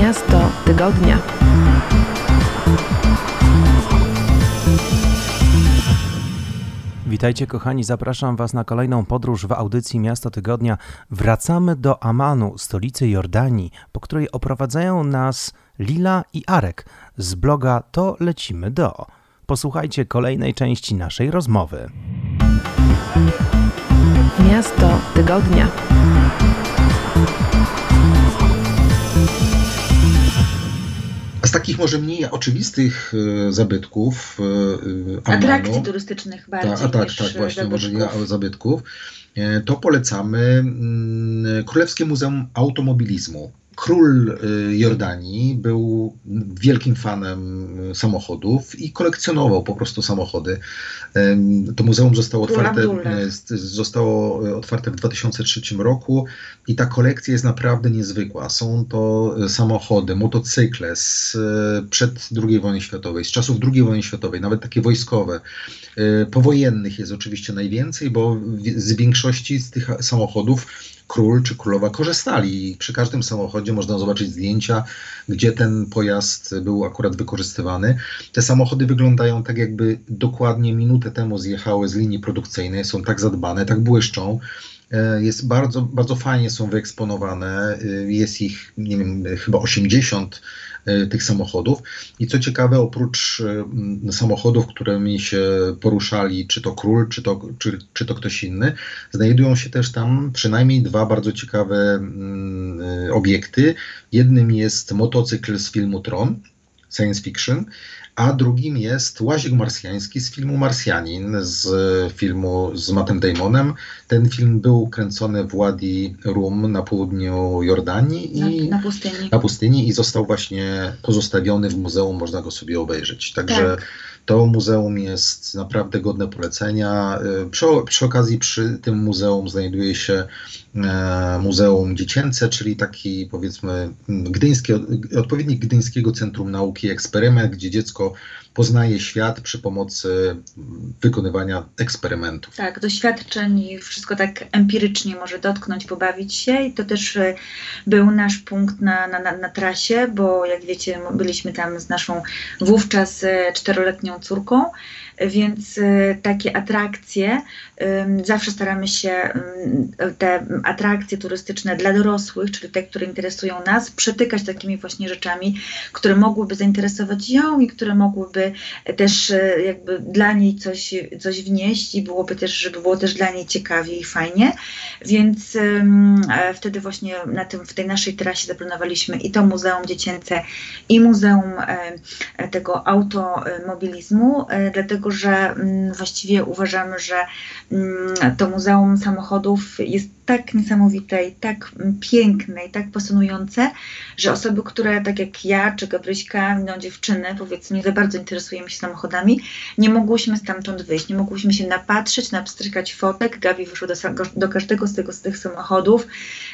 Miasto Tygodnia. Witajcie kochani, zapraszam Was na kolejną podróż w audycji Miasto Tygodnia. Wracamy do Amanu, stolicy Jordanii, po której oprowadzają nas Lila i Arek z bloga To Lecimy Do. Posłuchajcie kolejnej części naszej rozmowy. Miasto Tygodnia. Z takich może mniej oczywistych e, zabytków e, Amanu, Atrakcji turystycznych bardziej ta, a tak, tak, właśnie, może nie zabytków. e, to polecamy mm, Królewskie Muzeum Automobilizmu. Król y, Jordanii był wielkim fanem y, samochodów i kolekcjonował po prostu samochody. To muzeum zostało otwarte, z- zostało y, otwarte w 2003 roku i ta kolekcja jest naprawdę niezwykła. Są to y, samochody, motocykle z przed II wojny światowej, z czasów II wojny światowej, nawet takie wojskowe. Powojennych jest oczywiście najwięcej, bo z większości z tych samochodów król czy królowa korzystali. I przy każdym samochodzie można zobaczyć zdjęcia, gdzie ten pojazd był akurat wykorzystywany. Te samochody wyglądają tak, jakby dokładnie minutę temu zjechały z linii produkcyjnej, są tak zadbane, tak błyszczą. E, Jest bardzo, bardzo fajnie są wyeksponowane. E, Jest ich, nie wiem, chyba 80 e, tych samochodów. I co ciekawe, oprócz samochodów, którymi się poruszali, czy to król, czy to, czy, czy to ktoś inny, znajdują się też tam przynajmniej dwa bardzo ciekawe obiekty. Jednym jest motocykl z filmu Tron, science fiction, a drugim jest łazik marsjański z filmu Marsjanin, z filmu z Mattem Damonem. Ten film był kręcony w Wadi Rum na południu Jordanii i na, na pustyni. na pustyni i został właśnie pozostawiony w muzeum, można go sobie obejrzeć. Także Tak. to muzeum jest naprawdę godne polecenia. Y, Przy, przy okazji przy tym muzeum znajduje się e, Muzeum Dziecięce, czyli taki powiedzmy m, gdyńskie, odpowiednik Gdyńskiego Centrum Nauki Eksperyment, gdzie dziecko poznaje świat przy pomocy wykonywania eksperymentów. Tak, doświadczeń i wszystko tak empirycznie może dotknąć, pobawić się i to też e, był nasz punkt na, na, na, trasie, bo jak wiecie, byliśmy tam z naszą wówczas e, czteroletnią córką, e, więc e, takie atrakcje, zawsze staramy się te atrakcje turystyczne dla dorosłych, czyli te, które interesują nas, przetykać takimi właśnie rzeczami, które mogłyby zainteresować ją i które mogłyby też e, jakby dla niej coś, coś wnieść i byłoby też, żeby było też dla niej ciekawie i fajnie. Więc wtedy właśnie na tym, w tej naszej trasie zaplanowaliśmy i to Muzeum Dziecięce i Muzeum e, tego automobilizmu, dlatego że mm, właściwie uważamy, że mm, to Muzeum Samochodów jest tak niesamowite i tak piękne i tak pasjonujące, że osoby, które tak jak ja czy Gabryśka, no dziewczyny powiedzmy nie za bardzo interesujemy się samochodami, nie mogłyśmy stamtąd wyjść, nie mogłyśmy się napatrzeć, napstrykać fotek. Gabi wyszła do, do każdego z, tego, z tych samochodów,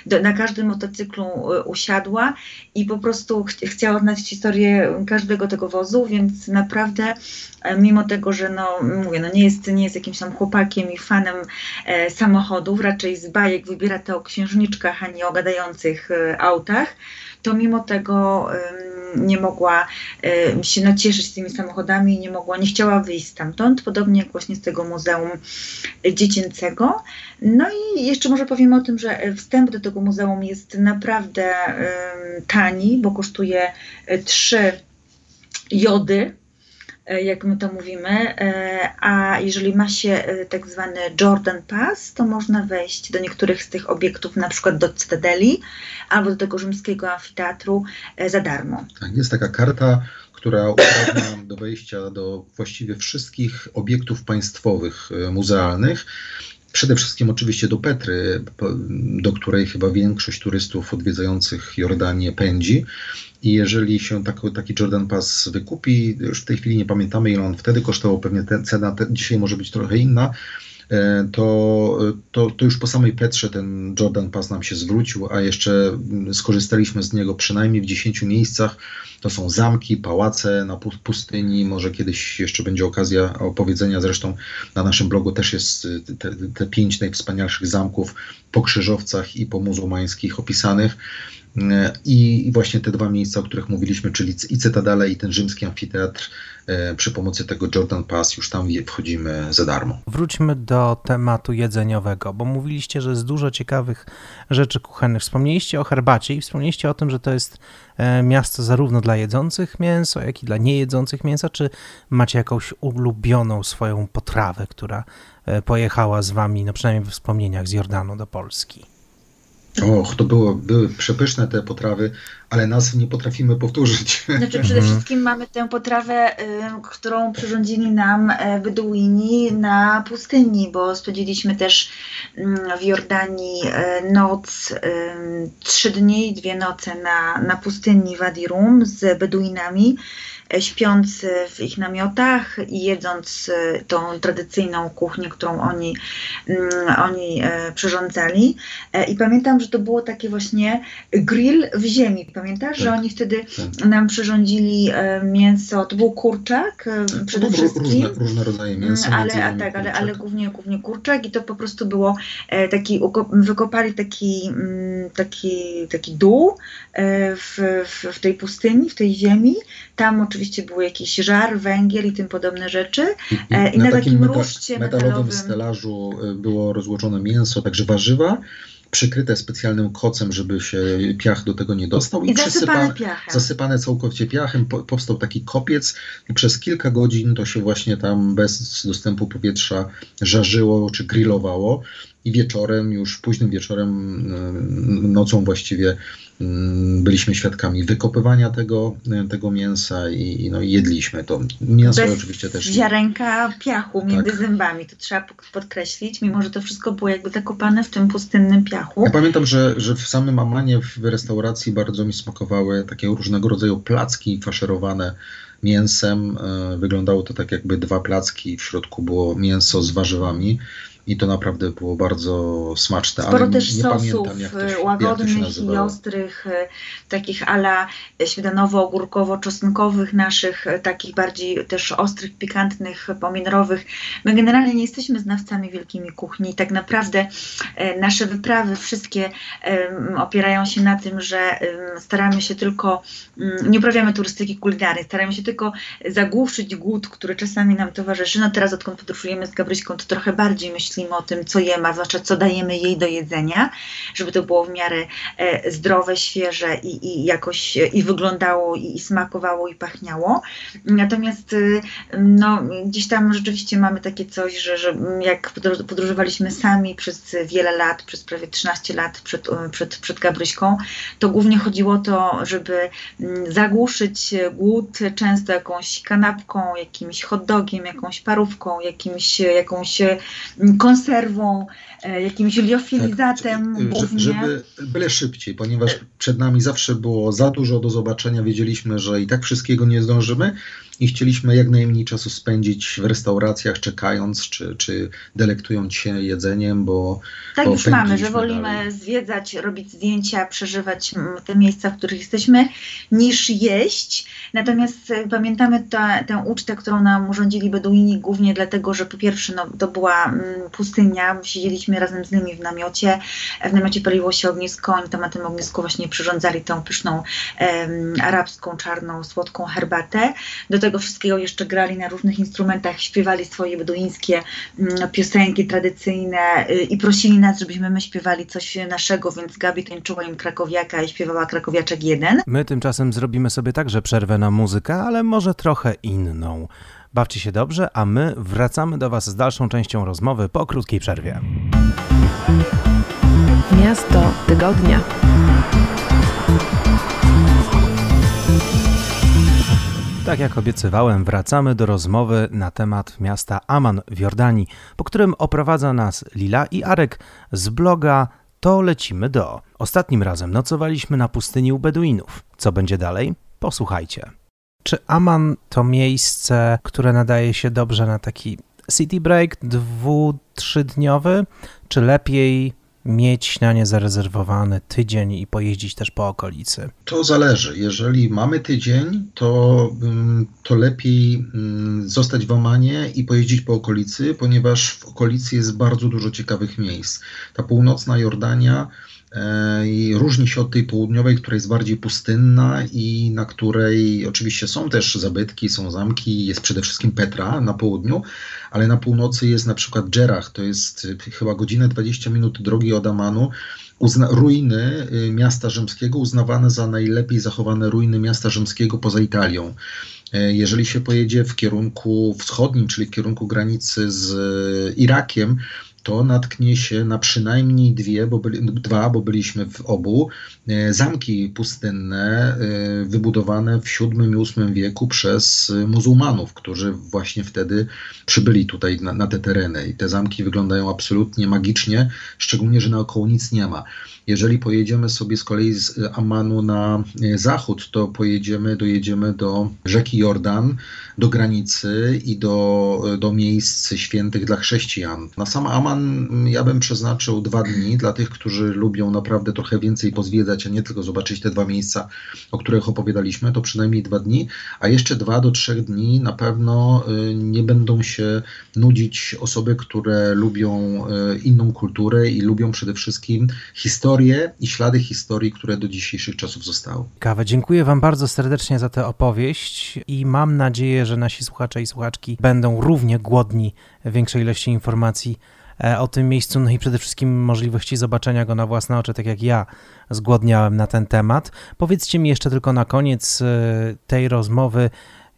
do, na każdym motocyklu y, usiadła i po prostu ch chciała znać historię każdego tego wozu, więc naprawdę e, mimo tego, że no mówię, no nie jest, nie jest jakimś tam chłopakiem i fanem e, samochodów, raczej z bajek wybiera to o księżniczkach, a nie o gadających e, autach, to mimo tego nie mogła się nacieszyć tymi samochodami i nie mogła, nie chciała wyjść stamtąd, podobnie jak właśnie z tego muzeum dziecięcego. No i jeszcze może powiemy o tym, że e, wstęp do tego muzeum jest naprawdę tani, bo kosztuje e, trzy jody, e, jak my to mówimy, e, a jeżeli ma się e, tak zwany Jordan Pass, to można wejść do niektórych z tych obiektów, na przykład do Cytadeli albo do tego rzymskiego amfiteatru e, za darmo. Tak, jest taka karta, która uprawnia do wejścia do właściwie wszystkich obiektów państwowych e, muzealnych. Przede wszystkim oczywiście do Petry, do której chyba większość turystów odwiedzających Jordanię pędzi. I jeżeli się taki, taki Jordan Pass wykupi, już w tej chwili nie pamiętamy ile on wtedy kosztował, pewnie te, cena dzisiaj może być trochę inna, to, to, to już po samej Petrze ten Jordan Pass nam się zwrócił, a jeszcze mm, skorzystaliśmy z niego przynajmniej w 10 miejscach. To są zamki, pałace na pu- pustyni, może kiedyś jeszcze będzie okazja opowiedzenia, zresztą na naszym blogu też jest y, te, te pięć najwspanialszych zamków po krzyżowcach i po muzułmańskich opisanych. I, właśnie te dwa miejsca, o których mówiliśmy, czyli i Cytadele, i ten rzymski amfiteatr, e, przy pomocy tego Jordan Pass już tam wchodzimy za darmo. Wróćmy do tematu jedzeniowego, bo mówiliście, że jest dużo ciekawych rzeczy kuchennych. Wspomnieliście o herbacie i wspomnieliście o tym, że to jest e, miasto zarówno dla jedzących mięso, jak i dla niejedzących mięsa. Czy macie jakąś ulubioną swoją potrawę, która e, pojechała z wami, no przynajmniej w wspomnieniach z Jordanu do Polski? Och, to było, były przepyszne te potrawy, ale nazw nie potrafimy powtórzyć. Znaczy przede mhm. wszystkim mamy tę potrawę, y, którą przyrządzili nam Beduini na pustyni, bo spędziliśmy też mm, w Jordanii e, noc, y, trzy dni, dwie noce na, na pustyni Wadi Rum z Beduinami. E, śpiąc w ich namiotach i jedząc e, tą tradycyjną kuchnię, którą oni, mm, oni przyrządzali. I pamiętam, że to było takie właśnie grill w ziemi. Pamiętasz, tak. że oni wtedy tak. nam przyrządzili mięso, to był kurczak przede wszystkim. Różne, różne rodzaje mięsa. Ale, a tak, ale, ale głównie, głównie kurczak i to po prostu było taki, wykopali taki, mm, taki, taki dół w, w, w tej pustyni, w tej ziemi. Tam oczywiście był jakiś żar, węgiel i tym podobne rzeczy. I, e, na, na, takim, takim ruszcie metalowym, metalowym stelażu e, było rozłożone mięso, także warzywa przykryte specjalnym kocem, żeby się piach do tego nie dostał. I, I zasypane piachem. Zasypane całkowicie piachem, po, powstał taki kopiec i przez kilka godzin to się właśnie tam bez dostępu powietrza żarzyło czy grillowało. I wieczorem, już późnym wieczorem, e, nocą właściwie byliśmy świadkami wykopywania tego, tego mięsa i, no, jedliśmy to. Mięso Bez oczywiście też. ziarenka piachu między tak. zębami, to trzeba podkreślić, mimo że to wszystko było jakby zakopane w tym pustynnym piachu. Ja pamiętam, że, że w samym Amanie w restauracji bardzo mi smakowały takie różnego rodzaju placki faszerowane mięsem. E, wyglądało to tak jakby dwa placki, w środku było mięso z warzywami i to naprawdę było bardzo smaczne. Sporo ale też nie sosów się, łagodnych i ostrych, e, takich ala śmietanowo-ogórkowo-czosnkowych naszych, e, takich bardziej też ostrych, pikantnych, pomidorowych. My generalnie nie jesteśmy znawcami wielkimi kuchni. Tak naprawdę e, nasze wyprawy wszystkie opierają się na tym, że staramy się tylko, mm, nie uprawiamy turystyki kulinarnej, staramy się tylko zagłuszyć głód, który czasami nam towarzyszy. No teraz odkąd podróżujemy z Gabryśką, to trochę bardziej myślimy myślimy o tym, co jemy, a zwłaszcza co dajemy jej do jedzenia, żeby to było w miarę e, zdrowe, świeże i, i jakoś i wyglądało, i, i smakowało, i pachniało. Natomiast y, no, gdzieś tam rzeczywiście mamy takie coś, że, że jak podróżowaliśmy sami przez wiele lat, przez prawie 13 lat przed, przed, przed Gabryśką, to głównie chodziło o to, żeby mm, zagłuszyć głód często jakąś kanapką, jakimś hot dogiem, jakąś parówką, jakimś, jakąś mm, konserwą, e, jakimś liofilizatem tak, głównie. Żeby byle szybciej, ponieważ przed nami zawsze było za dużo do zobaczenia, wiedzieliśmy, że i tak wszystkiego nie zdążymy, i chcieliśmy jak najmniej czasu spędzić w restauracjach, czekając, czy, czy delektując się jedzeniem, bo. Tak bo już mamy, że wolimy dalej. zwiedzać, robić zdjęcia, przeżywać te miejsca, w których jesteśmy, niż jeść. Natomiast e, pamiętamy ta, tę ucztę, którą nam urządzili Beduini, głównie dlatego, że po pierwsze no, to była mm, pustynia, siedzieliśmy razem z nimi w namiocie, w namiocie paliło się ognisko, oni tam na tym ognisku właśnie przyrządzali tą pyszną arabską, czarną, słodką herbatę. Do tego wszystkiego jeszcze grali na różnych instrumentach, śpiewali swoje beduińskie mm, piosenki tradycyjne y, i prosili nas, żebyśmy my śpiewali coś naszego, więc Gabi tańczyła im krakowiaka i śpiewała krakowiaczek jeden. My tymczasem zrobimy sobie także przerwę na muzykę, ale może trochę inną. Bawcie się dobrze, a my wracamy do Was z dalszą częścią rozmowy po krótkiej przerwie. Miasto tygodnia. Tak jak obiecywałem, wracamy do rozmowy na temat miasta Aman w Jordanii, po którym oprowadza nas Lila i Arek z bloga To lecimy do. Ostatnim razem nocowaliśmy na pustyni u Beduinów. Co będzie dalej? Posłuchajcie. Czy Aman to miejsce, które nadaje się dobrze na taki city break dwu, trzydniowy, czy lepiej mieć na nie zarezerwowany tydzień i pojeździć też po okolicy? To zależy. Jeżeli mamy tydzień, to, mm, to lepiej mm, zostać w Omanie i pojeździć po okolicy, ponieważ w okolicy jest bardzo dużo ciekawych miejsc. Ta północna Jordania i różni się od tej południowej, która jest bardziej pustynna i na której oczywiście są też zabytki, są zamki, jest przede wszystkim Petra na południu, ale na północy jest na przykład Dżerach, to jest chyba godzinę 20 minut drogi od Amanu, uzna, ruiny y, miasta rzymskiego uznawane za najlepiej zachowane ruiny miasta rzymskiego poza Italią. E, jeżeli się pojedzie w kierunku wschodnim, czyli w kierunku granicy z Irakiem, to natknie się na przynajmniej dwie, bo byli, dwa, bo byliśmy w obu, e, zamki pustynne e, wybudowane w VII i VIII wieku przez muzułmanów, którzy właśnie wtedy przybyli tutaj na, na te tereny. I te zamki wyglądają absolutnie magicznie, szczególnie, że naokoło nic nie ma. Jeżeli pojedziemy sobie z kolei z Amanu na e, zachód, to pojedziemy, dojedziemy do rzeki Jordan, do granicy i do, do miejsc świętych dla chrześcijan. Na sam Aman ja bym przeznaczył dwa dni dla tych, którzy lubią naprawdę trochę więcej pozwiedzać, a nie tylko zobaczyć te dwa miejsca, o których opowiadaliśmy, to przynajmniej dwa dni, a jeszcze dwa do trzech dni na pewno y, nie będą się nudzić osoby, które lubią y, inną kulturę i lubią przede wszystkim historię i ślady historii, które do dzisiejszych czasów zostały. Kawa, dziękuję Wam bardzo serdecznie za tę opowieść i mam nadzieję, że nasi słuchacze i słuchaczki będą równie głodni większej ilości informacji o tym miejscu, no i przede wszystkim możliwości zobaczenia go na własne oczy, tak jak ja zgłodniałem na ten temat. Powiedzcie mi jeszcze tylko na koniec e, tej rozmowy,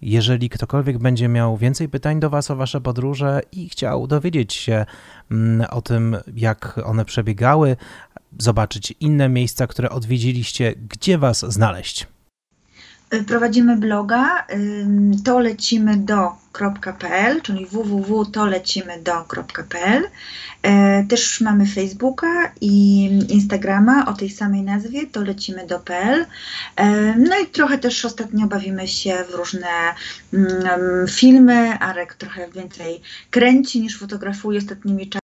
jeżeli ktokolwiek będzie miał więcej pytań do Was o Wasze podróże i chciał dowiedzieć się mm, o tym, jak one przebiegały, zobaczyć inne miejsca, które odwiedziliście, gdzie Was znaleźć? Prowadzimy bloga to lecimy do.pl, czyli www.tolecimy do.pl. E, też mamy Facebooka i Instagrama o tej samej nazwie, to lecimy do.pl. E, no i trochę też ostatnio bawimy się w różne mm, filmy. Arek trochę więcej kręci niż fotografuje ostatnimi czasami